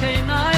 canine.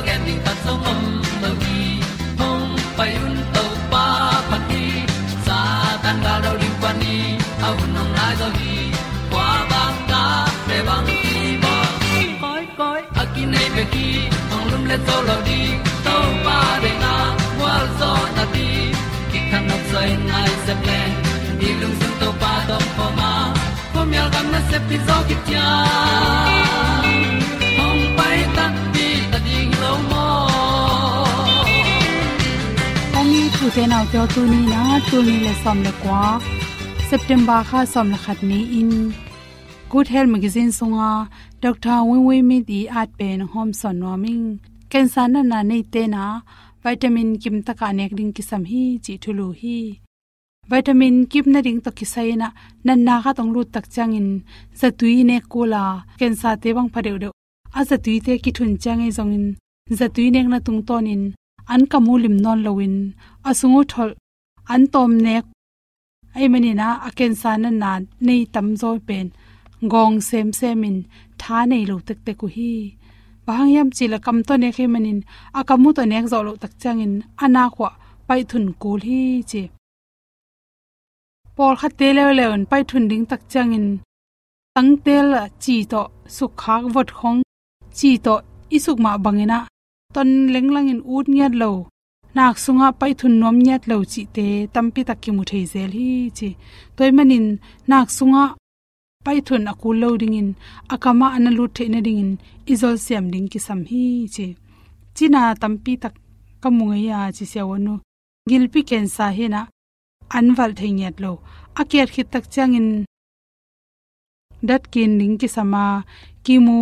ti dog ta zong om lo gi hong pai un pa phát đi sa tan ga do ri pa ni au nong lai do gi kwa ba ta pe bang ti ba cõi. koi a ki nei pe ki lum le zo lo pa de na wa gió na đi khi kan nok say nay se ple đi lung sun tàu pa do po ma không mi al gam sẽ se pi te nau te tu ni na tu ni le som le kwa september kha som la khat ni in good health magazine songa dr wen we mi di at pen hom son noming cancer na na nei te na vitamin kim ta ka nek ding ki sam hi chi thulu hi vitamin kip na ring to kisai na nan na kha tong lu tak changin zatui ne kola ken sa te bang phadeu de a zatui te ki thun change zongin zatui nek na tung tonin an kamulim non lowin asungu thol. An tom nek. Ai mani na aken san na nei tam zo pen. Gong sem semin tha nei lo tek te ku hi. Bang yam chila kam to ne khe manin. Akamu to nek zo lo tak changin ana khwa pai thun kul hi che por kha te le le on pai thun ding tak changin tang tel chi to suk vot khong. Chi to isuk ma bangena ton lenglang in ut nyat lo. Nak sunga pai thun nom nyat lo chi te tampi tak ki mu thei zel hi chi. Toy manin nak sunga pai thun akul lo ding in, akama analu the na ding in, izol siam ding ki sam hi chi. China tampi tak kamunga ya chi se wonu gilpi ken sa he na anwal theinyat lo. Aker khit tak changin dat kin ning ki sama kimu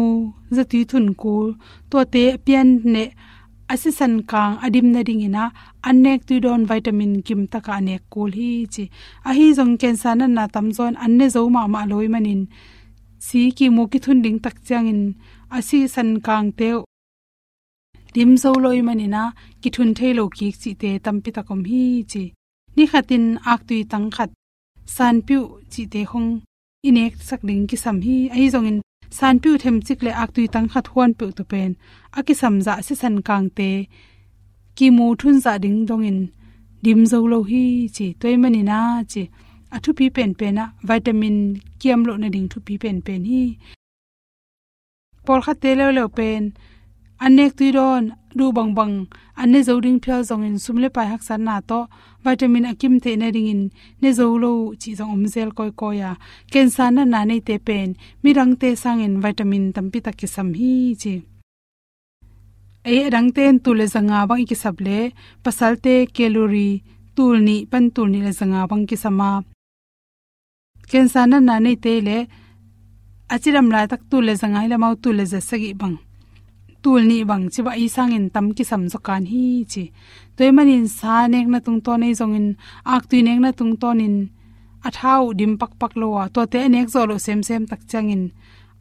zati thun ku to te pian ne asisan kang adim na ding ina anek tu don vitamin kim taka anek kol hi chi. A hi jong ken sana na tam zon anne zo ma ma loi manin. Si ki mu ki thun ding tak changin asi san kang te dim zo loi manina ki thun thailo ki chi te tampi takom hi chi. Ni khatin ak tui tang khat san piu chi te hong inek sak ding ki sam hi ai zong in san piu them chik le ak tui tang khat huan pu tu pen. Aki sam za se san kang te. Ki mu thun za ding dong in. Dim zo lo hi chi toy mani na chi. Athu pi pen pen na vitamin kiam lo na ding thu pi pen pen hi. Por kha te le lo pen. अनेक तुइरोन ron du bang bang anne zo ding phya zong in sumle pai hak san na to, vitamin akim te na ring in, ne zo lo chi zong om zel koi ko ya, ken san na na nei te pen, mi rang te sang in, vitamin tampi tak ki sam hi chi. E rang ten tu le zanga bang ki sab le, pasal te calorie tul ni pan tul ni le zanga bang ki sama ken san na na nei te le, achiram la tak tu le zanga ila mau tu le za sagi bang tul ni bang chi ba isang in tam ki sam zo kan hi chi toy manin sa nek na tung to nei zong in ak tu nek na tung ton in a thau dim pak pak lo wa to te nek zo lo sem sem tak chang in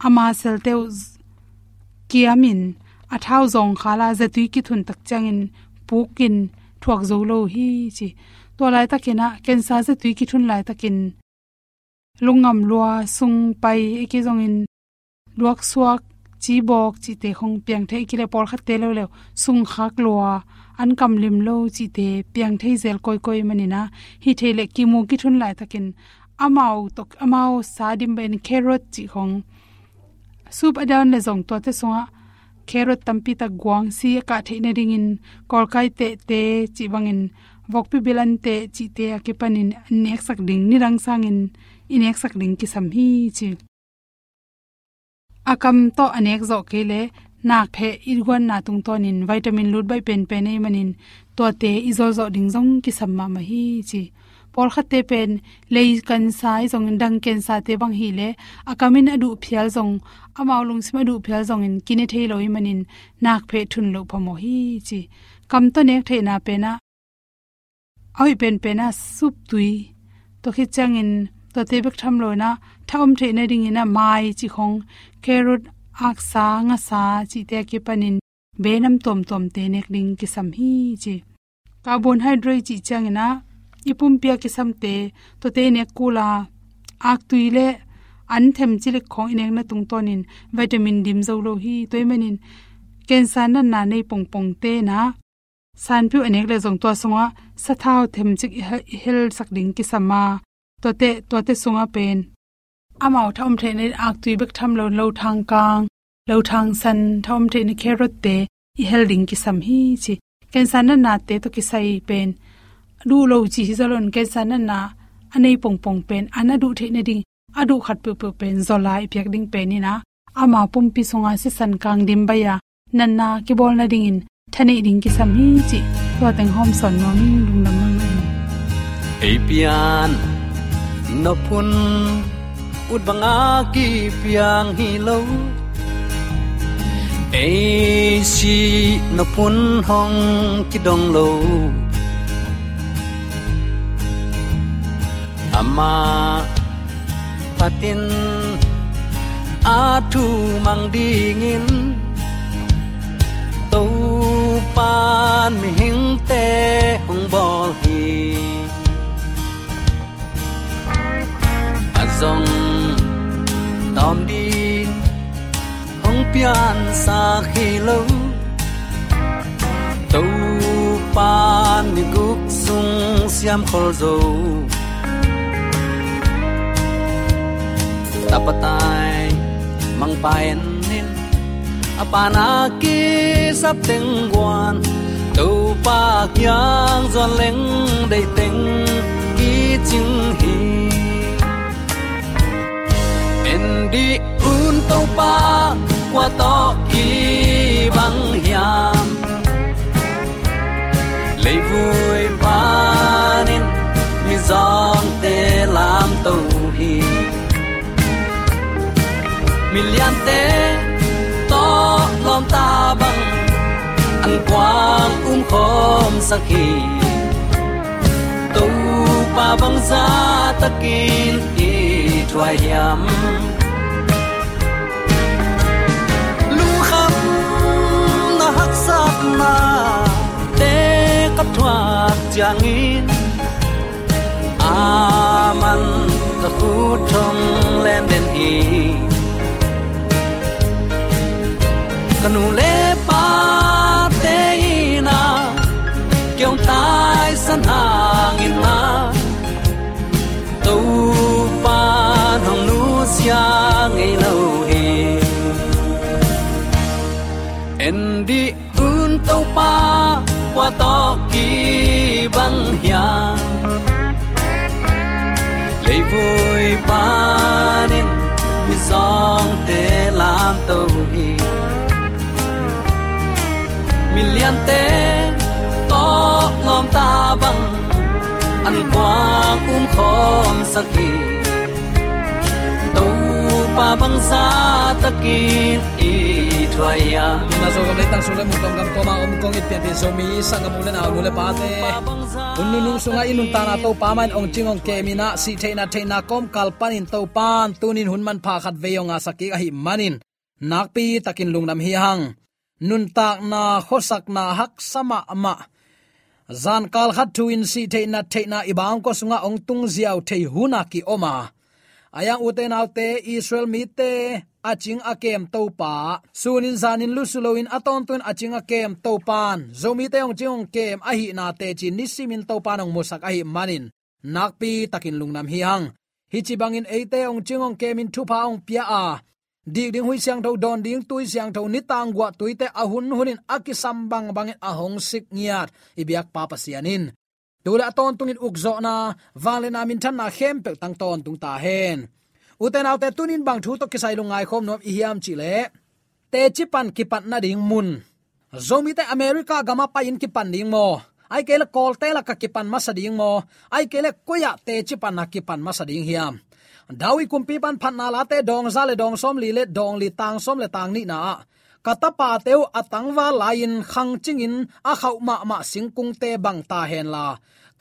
ama sel te kiamin a thau zong khala za tu ki thun tak chang in pukin thuak zo lo hi chi to lai takena ken sa za tu ki thun lai takin lungam lua sung pai ki zong in luak suak chi bok chi te khong piang thei kile por khat te lo le sung khak lua an kam lim lo chi te piang thei zel koi koi mani na. Hi thei le ki mu ki thun lai takin. Amao tok, amao sa dim ben carrot chi khong soup adan le zong to te songa. Carrot tampi ta guang si ka thei na ring in. Kol kai te te chi bangin vok pi bilan te chi te ke panin. Nek sak ding ni rang sang in. Inek sak ding ki sam hi chi akam to anek zo kele nak phe irgon na tung ton in vitamin lut bai pen pen ei manin. To te izol zo ding jong ki samma ma hi chi. Por kha te pen lei kan sai jong dang ken sa te bang hi le. Akamin adu phial jong amaw lung sima du phial jong in kine thei loi manin. Nak phe thun lo phamo hi chi. Kam to nek thei na pe na. Oi pen pen na sup tui. To khi chang in to te bek tham lo na thaum the na ring ina mai chi khong. Carrot ak sa nga sa chi te ki panin. Benam tom tom te nek ding ki sam hi chi. Carbohydrate chi chang na ipum pia ki sam te, to te ne kula. Ak tuile an them chi le khong inek na tung tonin vitamin dim zo lo hi toy manin cancer na na nei pong pong te na. San phu anek le jong to songa, sa thao them chik hel sak ding ki sama to te to te sunga pen. Amao thom the ne ak tui bek tham lo lo thang kang. Lo thang san thom the ne kherot te. I helding ki sam hi chi. Ken san na na te to ki sai pen. Du lo chi hi zalon ken san na na anei pong pong pen. Ana du the ne ding. Adu khat pu pu pen. Zolai pek ding pen ni na ama pum pi sunga se san kang dim ba ya. Nan na ki bol na ding in. Thane ding ki sam hi chi. To teng hom son no mi lung lam mang ai Epian no pun ut banga ki piang hi lo e si no pun hong ki dong lo ama patin a thu mang dingin to pan mi hing te, hong bol tom đi. Hong pian sa khi lâu, tàu pan mi guk sung siam khol zo tapatai mang paen nin apana ki sap teng guan tu pa kyang zon leng dei teng ki ching hi en di un to pa qua to ki bang hiam lấy vui ba nên mi dòng te lam to hi million te to lom ta bang an quang um khom sakhi tu pa bang za takin i thua yam lu kham na hak sat na, te kap thua chang in aman ka khu thong len den hi. Kanu le pa te na, kyong tai san hang in na. to bang hiang lấy vui ba nên vì song te làm to hi mi million te to lom ta bằng ăn qua cũng khom sắc to bang sa takin i thwaya na zo gam le tang sule mung gam ko ma om kong it te zo mi sang gam le na lu le pa te un nu nu sunga inun ta na to pa man ong chingong ke mi na si the na the na kom kal panin to pan tunin hun man pha khat ve yonga saki a hi manin nak pi takin lungnam hi hang nun tak na khosak na hak sama ama zan kal khat tu in si the na the na ibang ko sunga ong tung ziaw the huna ki oma ayang uten autte israel mi te aching akem to pa sunin zanin lusuloin aton tun aching akem to pan zomi te ong chung kem a hi na te chi nisimin to panong musak a hi manin. Nakpi takin lungnam hi hang. Hi chi bangin eite ong kem kemin thu pa ong pia a. Dik ding hui siang tho don ding tui siang tho ni tang gwa tui te ahun hunin akisam bang bang ahong sik ngiat. Ibyak papa sianin tula ton tungin ukzo na vàng lên nam min than na khem pe tang ton tung ta hen. Uten autte tunin bang thu to kisai lungai khom nom i hiam chi le. Te chi pan ki pat na ding mun. Zomi te america gama pa in ki pan ding mo. Ai kele kol te la ka ki pan ma sa ding mo. Ai kele koya te chi pan na ki pan ma sa ding hiam. Dawi kumpi pan phan na la te dong za le dong som li le dong li tang som le tang ni na katapa teu atangwa lain khang chingin a khau ma ma singkung te bang ta hen la.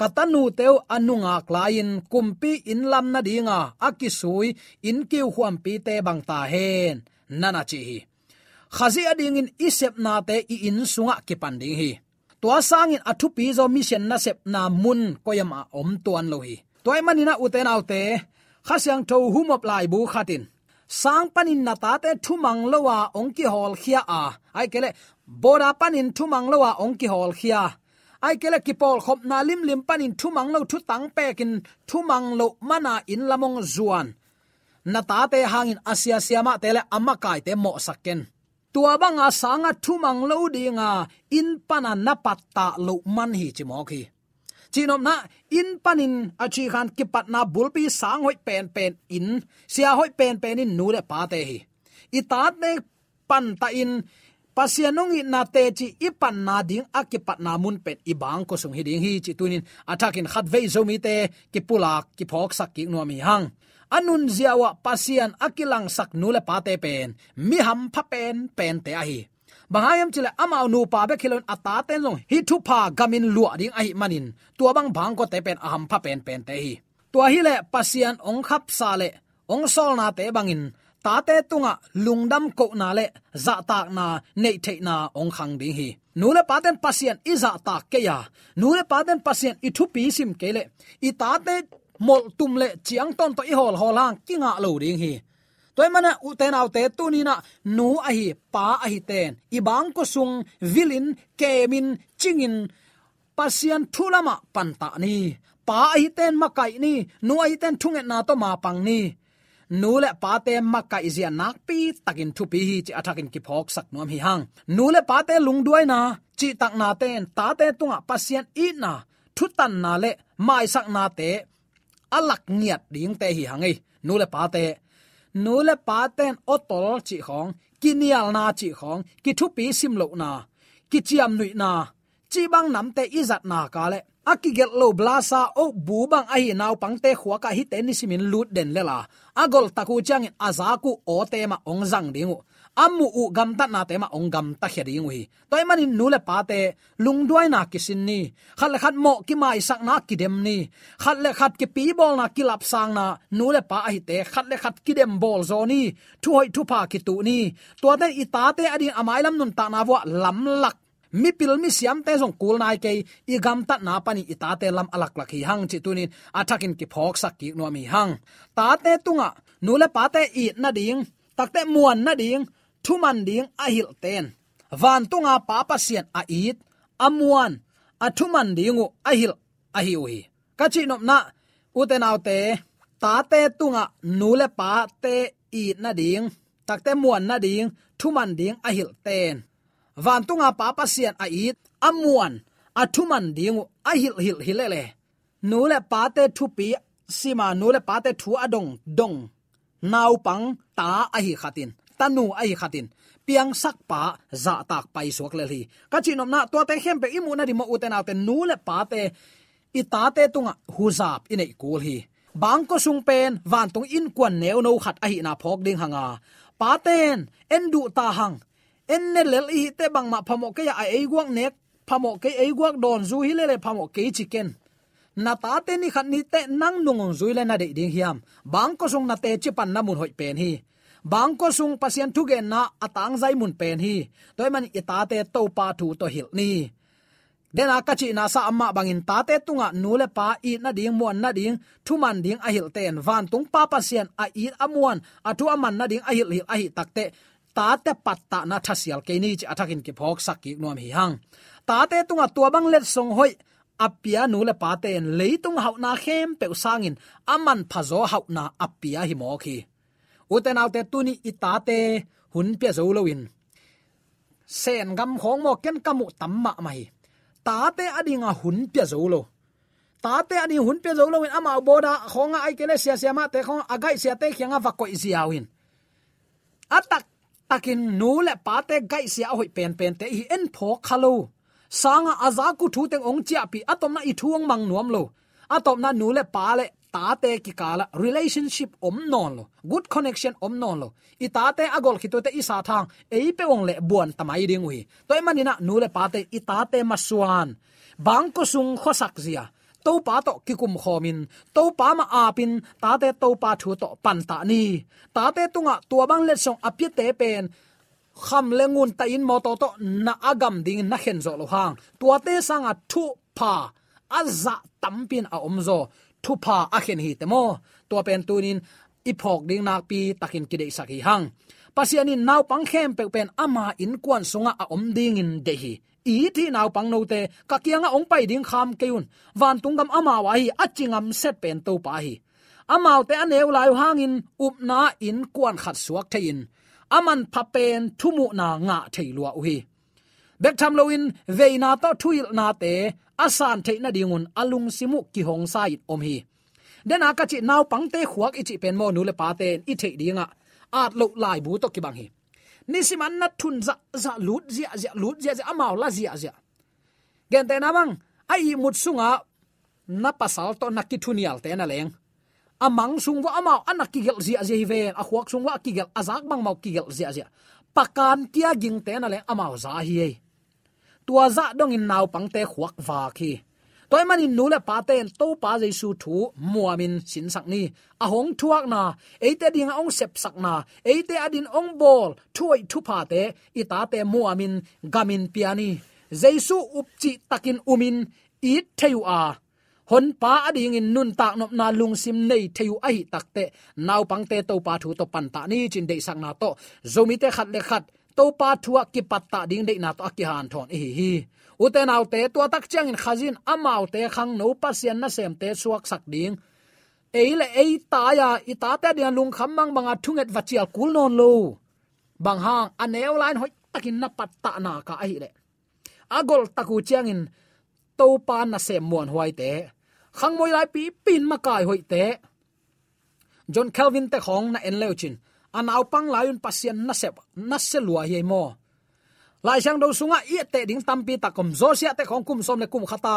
Katanu teu anunga klain kumpi in lam na dinga akisui in kiu huam pi te bang ta hen. Nana chi hi. Khazi ading in isep na te i in sunga ki panding hi. Tua sangin athu pi zo mission na sep na mun koyama om tuan lo hi. Toy manina uten autte khasyang tho humop lai bu khatin sang panin na ta te thumang lowa ongki hol khia a ai kele bora panin thumang lowa ongki hol khia ai kele ki pol khop na lim lim panin thumang lo thu tang pe kin thumang lo mana in lamong zuan. Na ta te hangin asia siama tele amma kai te mo sakken tua banga sanga thumang lo dinga in pana na patta lo man hi chi mo khi chinom na in panin, achi khan ki patna bulpi sang hoi pen pen in, sia hoi pen pen in nu le pa te hi. I tat ne pan ta in pasianong i na te chi i pan na ding akipat na mun pet i bang ko sung hi ding hi chi tunin. Atakin khat vei zo mi te, ki pulak ki phok sak ki no mi hang. Anun ziawa pasian akilang sak nule pa te pen. Mi ham pha pen pen te a hi bangayam chile amau nu pa be khilon ata ten long hi thu pa gamin lua ding ai manin. Tua bang bang ko te pen aham pha pen pen te hi. Tua hi le pasian ong khap sa le. Ong sol na te bangin. Ta te tunga lungdam ko na le. Za tak na, nei the na ong khang ding hi. Nu le paten pasian i za tak ke ya. Nu le paten pasian i thu pi sim ke le. I ta te mol tum le chiang ton to i hol holang kinga lo ding hi toy mana uten te nau te tu nu a hi pa a hi ten. I bang ko sung vilin, kemin, chingin, pasian thulama panta ni. Pa a hi ten makai ni, nu a hi ten thunge na to ma pang ni. Nu le pa te makai zia nak pi, takin thu pi hi chi athakin ki phok sak nom hi hang. Nu le pa te lung duai na, chi tak na ten ta te tunga pasian i na, thu tan na le mai sak na te, alak nghiat ding te hi hangai nu le pa te nule paten otol chi khong kinial na chi khong, ki thu pi sim lo na, ki chiam nui na. Chi bang nam te izat na ka le. Aki gel lo blasa o bu bang ai naw pangte khwa ka hi te ni simin lut den lela agol taku chang azaku o te ma ong zang dingu amu u gam ta na te ma ong gam ta khe ding wi toy manin nu le pa te, lung duai na kisin ni. Khat le khat mo ki mai sak na ki dem ni. Khat le khat ki pi bol na ki lap sang na, nu le pa hi te. Khat le khat ki dem bol zo ni. Thu hoi thu pa ki tu ni. To te i ta te adin amai lam nun ta na wa lam lak. Mi pil mi siam te jong kul nai ke i gam ta na pani i ta te lam alak lak hi hang chi tunin athakin ki phok sak ki no mi hang. Ta te tunga, nu le pa te i na ding. Takte muan na ding thuman ding a hil ten. Van tunga pa pasien a it amuan a thuman dingu a hil, a hi wi ka chi nop na uten autte ta te tunga nu le pa te i na ding takte muan na ding thuman ding a hil ten. Van tunga pa pa sian a it amuan a thuman dingu a hil hil hilele nu le pa te thu pi, sima nu le pa te thu adong dong naupang ta a hi khatin tanu ai khatin. Piang sak pa, za tak pai suak le hi ka chi nom na to te hem pe imu na ri mo uten autte nu le pa te. I ta te tunga huzap inei kul hi. Bang ko sung pen, van tung in kwan neu no khat a hi na phok ding hanga. Pa ten, en du ta hang. En ne lel i te bang ma phamo ke ya ai guak nek, phamo ke ai guak don zu hi le le phamo ke chicken na ta te ni khat ni te nang nungong zui le na de ding hiam. Bang ko sung na te chi pan na mun hoi pen hi bang ko sung pasien thu gen na atang zai mun pen hi. Toy man ita te to pa thu to hil ni. Den a kachi na sa amma bangin ta te tunga nule pa i na ding mon na ding, thu man ding a hil ten van tung pa pasien a i amuan a thu aman na ding a hil hil a hi takte ta te patta na thasial ke ni chi athakin ki phok sak ki nuam hi hang. Ta te tunga tua bang let song hoi apia nu le pa ten leitung hau na khem pe sangin aman phazo hau na apia hi mo khi uten autte tuni itate hun pia zo loin sen gam khong mo ken kamu tamma mai. Tate adinga hun pia zo lo. Tate ani hun pia zo loin ama boda khonga ai kele sia sia ma te khong agai sia te khianga va ko isiawin atak takin nu le pa te gai sia hoi pen pen te hi en pho khalo sanga azaku thu te ong chia pi atom na i thuang mang nuam lo. Atom na nu le pa le ta te ki kala relationship om non lo, good connection om non lo. I ta te agol to te isa thang ei pe ong le buan tamai ding wi toy manina nu le pa te i ta te maswan bang ko sung khosak zia. To pa to ki kum khomin to pa ma apin ta te to pa thu to pan ta ni. Ta te tunga tua bang le song apye te pen. Kham lengun ta in mo to to na agam ding na hen zo lo hang. Tua te sanga thu pa. Azza tampin a omzo thu pa a khen hi te mo tua pen tunin iphok ding nak pi takin kidei saki hang pasiani naw pang khem pe pen ama in kwan sunga a om ding in de hi i thi naw pang no te ka kianga ong pai ding kham keun van tungam ama wa hi achingam set pen to pa hi amau te aneu lai hangin upna in kwan khat suak thein aman phapen thumu na nga theilua uhi bek tham loin veina to thuil na te asan theina dingun alung simu ki hong sai om hi. Den aka chi naw pangte khuak ichi pen mo nu le pa ten i the dinga at lo lai bu to ki bang hi. Nisiman na thun za za lut zia zia lut zia zia amaw la zia zia gen te na bang ai mut sunga na pasal to na ki thunial te na leng. Amang sung wa amao anak ki gel zia dạ dạ zia ven a khuak sung wa ki gel azak bang mau ki gel zia zia pakan tia ging te na le amaw za hi tua za dong in nau pang te khuak wa khi. Toy manin nu le pa ten to pa jesu thu muamin sin sak ni. A hong thuak na, eite ding ong sep sak na, eite adin ong bol thuai thu pa te, ita te muamin gamin piani jesu upchi takin umin, i theu a. Hon pa ading in nun tak nop na lung sim nei theu a hi takte naw pangte to pa thu to pan ta ni, chin de sang na to. Zomi te khat le khat to pa thua ki patta ding de na to ki han thon hi. Hi uten autte to tak chang in khazin amau te khang no pasian na sem te suak sak ding. Eile, ei ta ya i ta te dian lung kham mang banga thunget vachial kul non lo bang hang aneu line hoi takin na patta na ka ai le agol taku chang in to pa na sem muan huai te khang moi lai pi pin ma kai hoi te john calvin te khong na en leuchin anaw pang layun pasien na sep, na se lua hi mo lai sang do sunga, i te ding tampi ta kom zo sia te khong kum som le kum khata,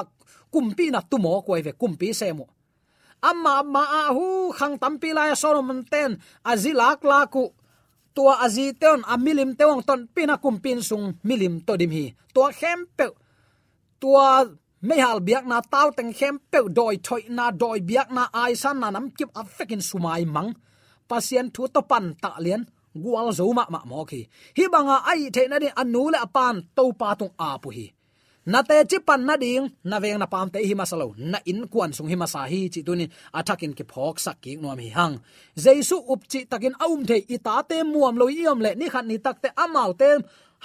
kum pi na tu mo ko ve kum pi se mo amma ma a hu, khang tampi lai solomon ten azilak la ku tua azi teon amilim teong ton pina kumpin sung milim to dim hi. Tua khempe tua mehal biak na tau teng khem pe doi thoi na, doi biak na, ai san na nam kip afekin sumai mang pasien thu to pan ta lian, gual zo ma ma mo khi. Hi banga ai the na ni anu le apan to pa tung a pu hi. Na te chi pan na ding, na veng na pam te hi masalo na in kwan sung hi masa hi chi tu ni athakin ki phok sak ki no mi hang. Jesu up chi takin aum the, i ta te muam lo iom le, ni khat ni tak te amau te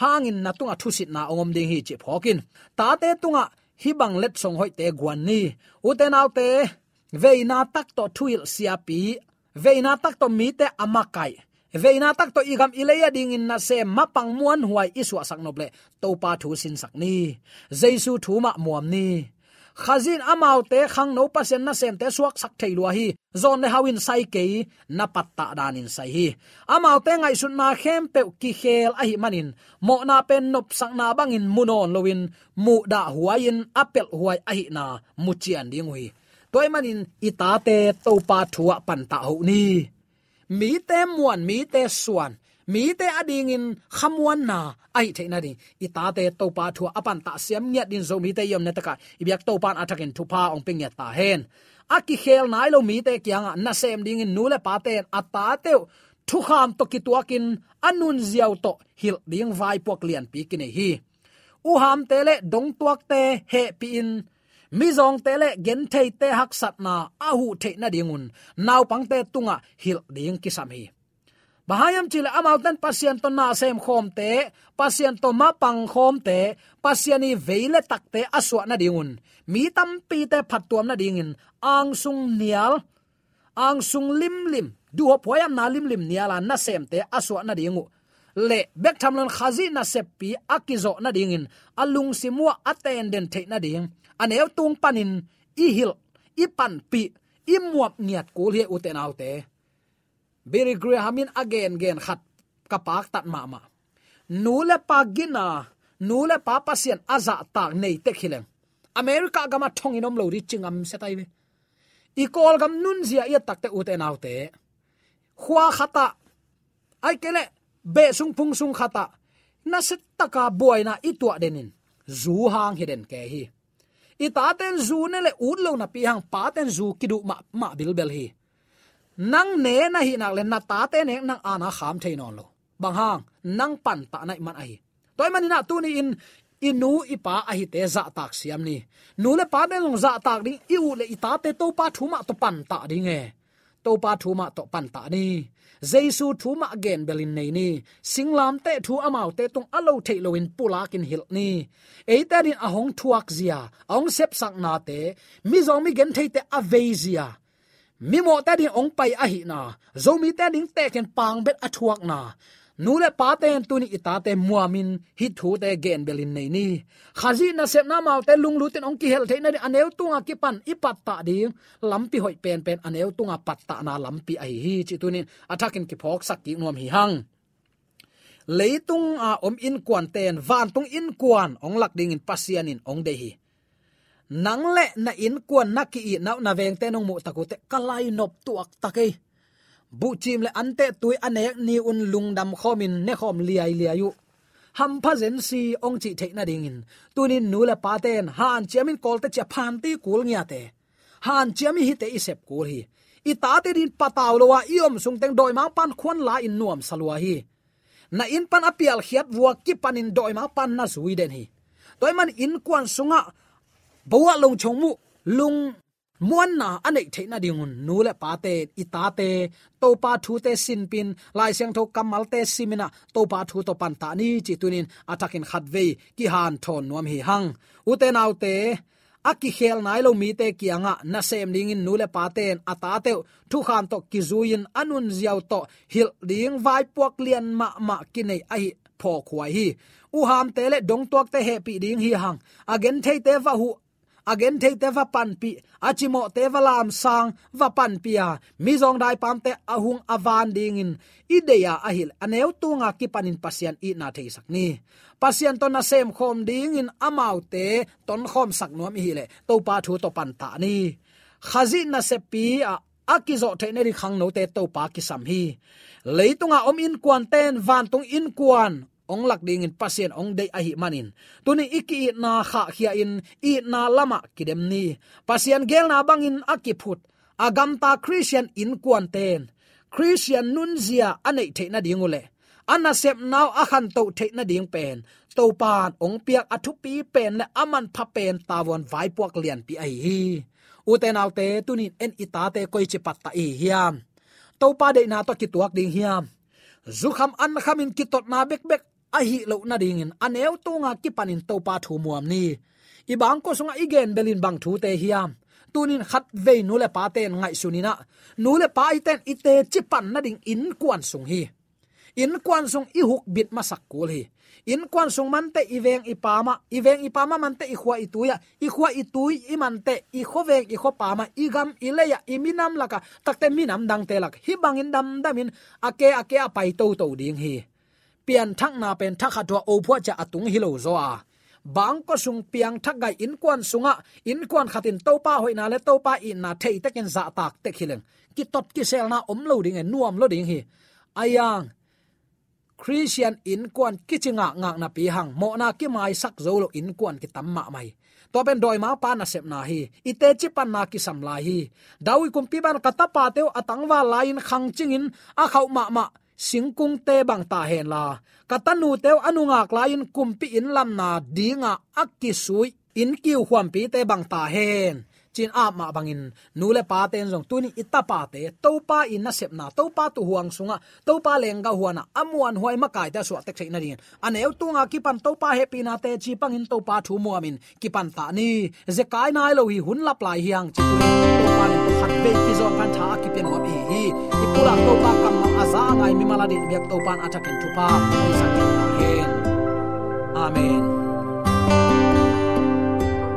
hangin na tunga thusit na ongom ding hi chi phokin ta te tunga, hi bang let song hoi te gwan ni. U te nau te veina tak to thuil sia pi veina tak to mi te amakai. Veina tak to igam ileya ding in na se mapang muan huai iswa sak noble. To pa thu sin sak ni. Jesu thu ma muam ni. Khazin amau te khang no pasen na sem te suak sak thei lua hi. Zon ne hawin sai ke na patta danin sai hi. Amau te ngai sun na khem pe ki khel a hi manin. Mo na pen nop sak na bangin munon lowin. Mu da huain apel huai a hi na muchian ding hui toy manin ita te to pa thuwa pan ta ho ni. Mi te muan mi te suan mi te ading in khamwan na ai the na ding i te to pa thuwa apan ta siam nya din zo mi te yom ne taka i to pan athakin thu pa ong ping ya ta hen aki khel nai lo mi te kyang na sem ding in nule pa te ata te thu kham to ki tuakin anun ziaw to hil ding vai pok lian pi kine hi. U ham te le dong tuak te he pi in mi zong te le gen thei te hak sat na a hu the na dingun naw pang te tunga hil ding ki sam hi. Bahayam chile amal tan pasien to na sem khom te, pasien to ma pang khom te pasiani veile takte aswa na dingun mi tam pi te phattuam na dingin ang sung nial, ang sung lim lim, du ho poyam na lim lim niala na sem te aswa na dingu le, bek thamlon khazi na seppi akizo na dingin alung simwa aten den the na ding aneu tung panin, i hil, i pan pi, i muap niat kul he uten autte beri grahamin again gen khat kapak tat ma ma. Nule pagina nule pa pasien aza tak nei te khileng. America gama thong inom lo ri chingam setai be i kol gam nun zia ya takte uten autte khwa khata, ai kele be sung pung sung khata. Na set taka boy na itwa denin. Zu hang hiden ke hi i ta ten zu ne le ut lo na pi hang pa ten zu kidu ma ma bil bel hi nang ne na hi nak le na ta te ne nang ana kham thein on lo bang hang nang pan ta nai man ai toy man na tu ni in inu ipa a hi te dạ za tak siam ni. Nu le pa de long za tak ding i u le ita te to pa thuma to pan ta ding e to pa thuma to pan ta ni jesu thu ma again belin nei ni. Singlam te thu amau te tung alo thei loin pula kin hil ni. Eita din ahong thuak zia. Ong sep sak na te. Mi zong mi gen thei te avezia mi mo ta din ong pai a hi na. Zo mi ta ding te ken pang bet athuak na nule paten tuni itate muamin hi thu te gen belin nei ni. Khazi na sep na mau te lung lutin ong ki hel the na aneu tunga ki pan ipat ta ding lampi hoi pen pen aneu tunga pat ta na lampi ai hi chi tunin athakin ki phok sak ki nuam hi hang. Leitung a om in kwan ten van tung in kwan ong lak ding in pasian in ong de hi. Nang le na in kwan na ki na na veng te nong mu takute kalai nop tuak takai bu chim le ante tui anek ni un lungdam khomin ne khom liai liayu ham pha zen si ong chi the na ding in. Tunin nu paten han chiamin kol te cha phan ti kul nya te. Han chiami hi te isep kul hi. I ta te din pataw lo wa iom sung teng doi mang pan khon la in nuam salwa hi. Na in pan apial khiat wa ki panin doi mang pan na zui den hi. Toy man in kwan sunga bawa long chong mu, lung muan na anei theina dingun. Nu le pa te ita te to pa thu te sin pin, lai siang tho kamal te simina to pa thu to pan ta ni chi tunin atakin khát ve ki han thon nuam hi hang. U te nau te aki khel nai lo mi te kianga na sem ding in nule paten ata te, thu khan to kizuin anun ziaw to, hil ding vai puak lian ma ma kinai ai pho khuai hi. U ham te le dong tuak te he pi ding hi hang. Again thei te va hu again thei te va pan pi achimo à, te va lam sang va pan pia mi zong dai pam te ahung avan ding in ideya ahil aneu tunga ki panin pasian i na thei sakni pasian to na à sem khom ding in amau à te ton khom sak nuam mi hile to pa thu to pan ta ni. Khazi na se pi a akizo the ne ri khang no te to pa ki sam hi. Leitunga om in kwan ten van tung in kwan ong lak ding in pasien ong dei ahi manin. Tuni iki na kha khia in, i na lama kidem ni. Pasien gel na bangin akiput agam ta christian in kwan ten. Christian nunzia anei the na dingule ana sep naw akhan to the na ding pen. To pan ong piak athu pi pen na aman pha pen tawon vai puak lian pi ai hi. Uten alte tunin en itate koi chi patta i hiam. To pa de na to ki tuak ding hiam. Zukham an khamin ki tot na bek bek a hi lo na ding in. Aneu tunga ki panin to pa thu muam ni. I bang ko sunga igen belin bang thu te hiam. Tunin khat ve nu le pa ten ngai sunina nu le pa iten ite chi pan na ding in kwan sung hi. In kwan sung i huk bit masak kul hi. In kwan sung man te iveng i iveng ipama man te i khwa i tu ya i man te i khoveng i ma. I gam i leya i minam laka takte minam dang te lak. Hi bangin dam damin ake ake apai to to ding hi pian thak na pen thak hatwa o phwa cha atung hilo zo a bang ko sung piang thak gai in kwan sunga, in kwan khatin to pa hoina le to pa in na thei taken za tak te khileng ki tot ki sel na om lo ding e nuam lo ding hi. Ayang, christian in kwan kichinga nga na pi hang, mo na ki mai sak zo lo in kwan ki tamma mai. To ben doi ma pa na sep na hi ite chi pan na ki sam lai hi. Dawi kum pi ban kata pa teu atangwa lain khang chingin a khau ma ma singkung te bang ta hen la. Katanu teu anungak lain kumpi in lam na dinga akki sui in kiu huam pi te bang ta hen chin a ma bangin nule pa ten jong tuni ita pa te. To pa in na sep na. To pa tu huang sunga. To pa lenga huana. Amuan huai ma kai ta su tek sei na rin ane aneu tunga ki pan to pa happy na te chi pangin to pa thu mu amin ki pan ta ni. Ze kai nai lo hi hun lap lai hiang chi tu to pa ni to khat be ki zo pan tha ki pen wa bi hi. I pula to pa kam ma aza ngai mi mala maladi biak to pan atakin tu pa. Ni sa ki ta hen. Amen.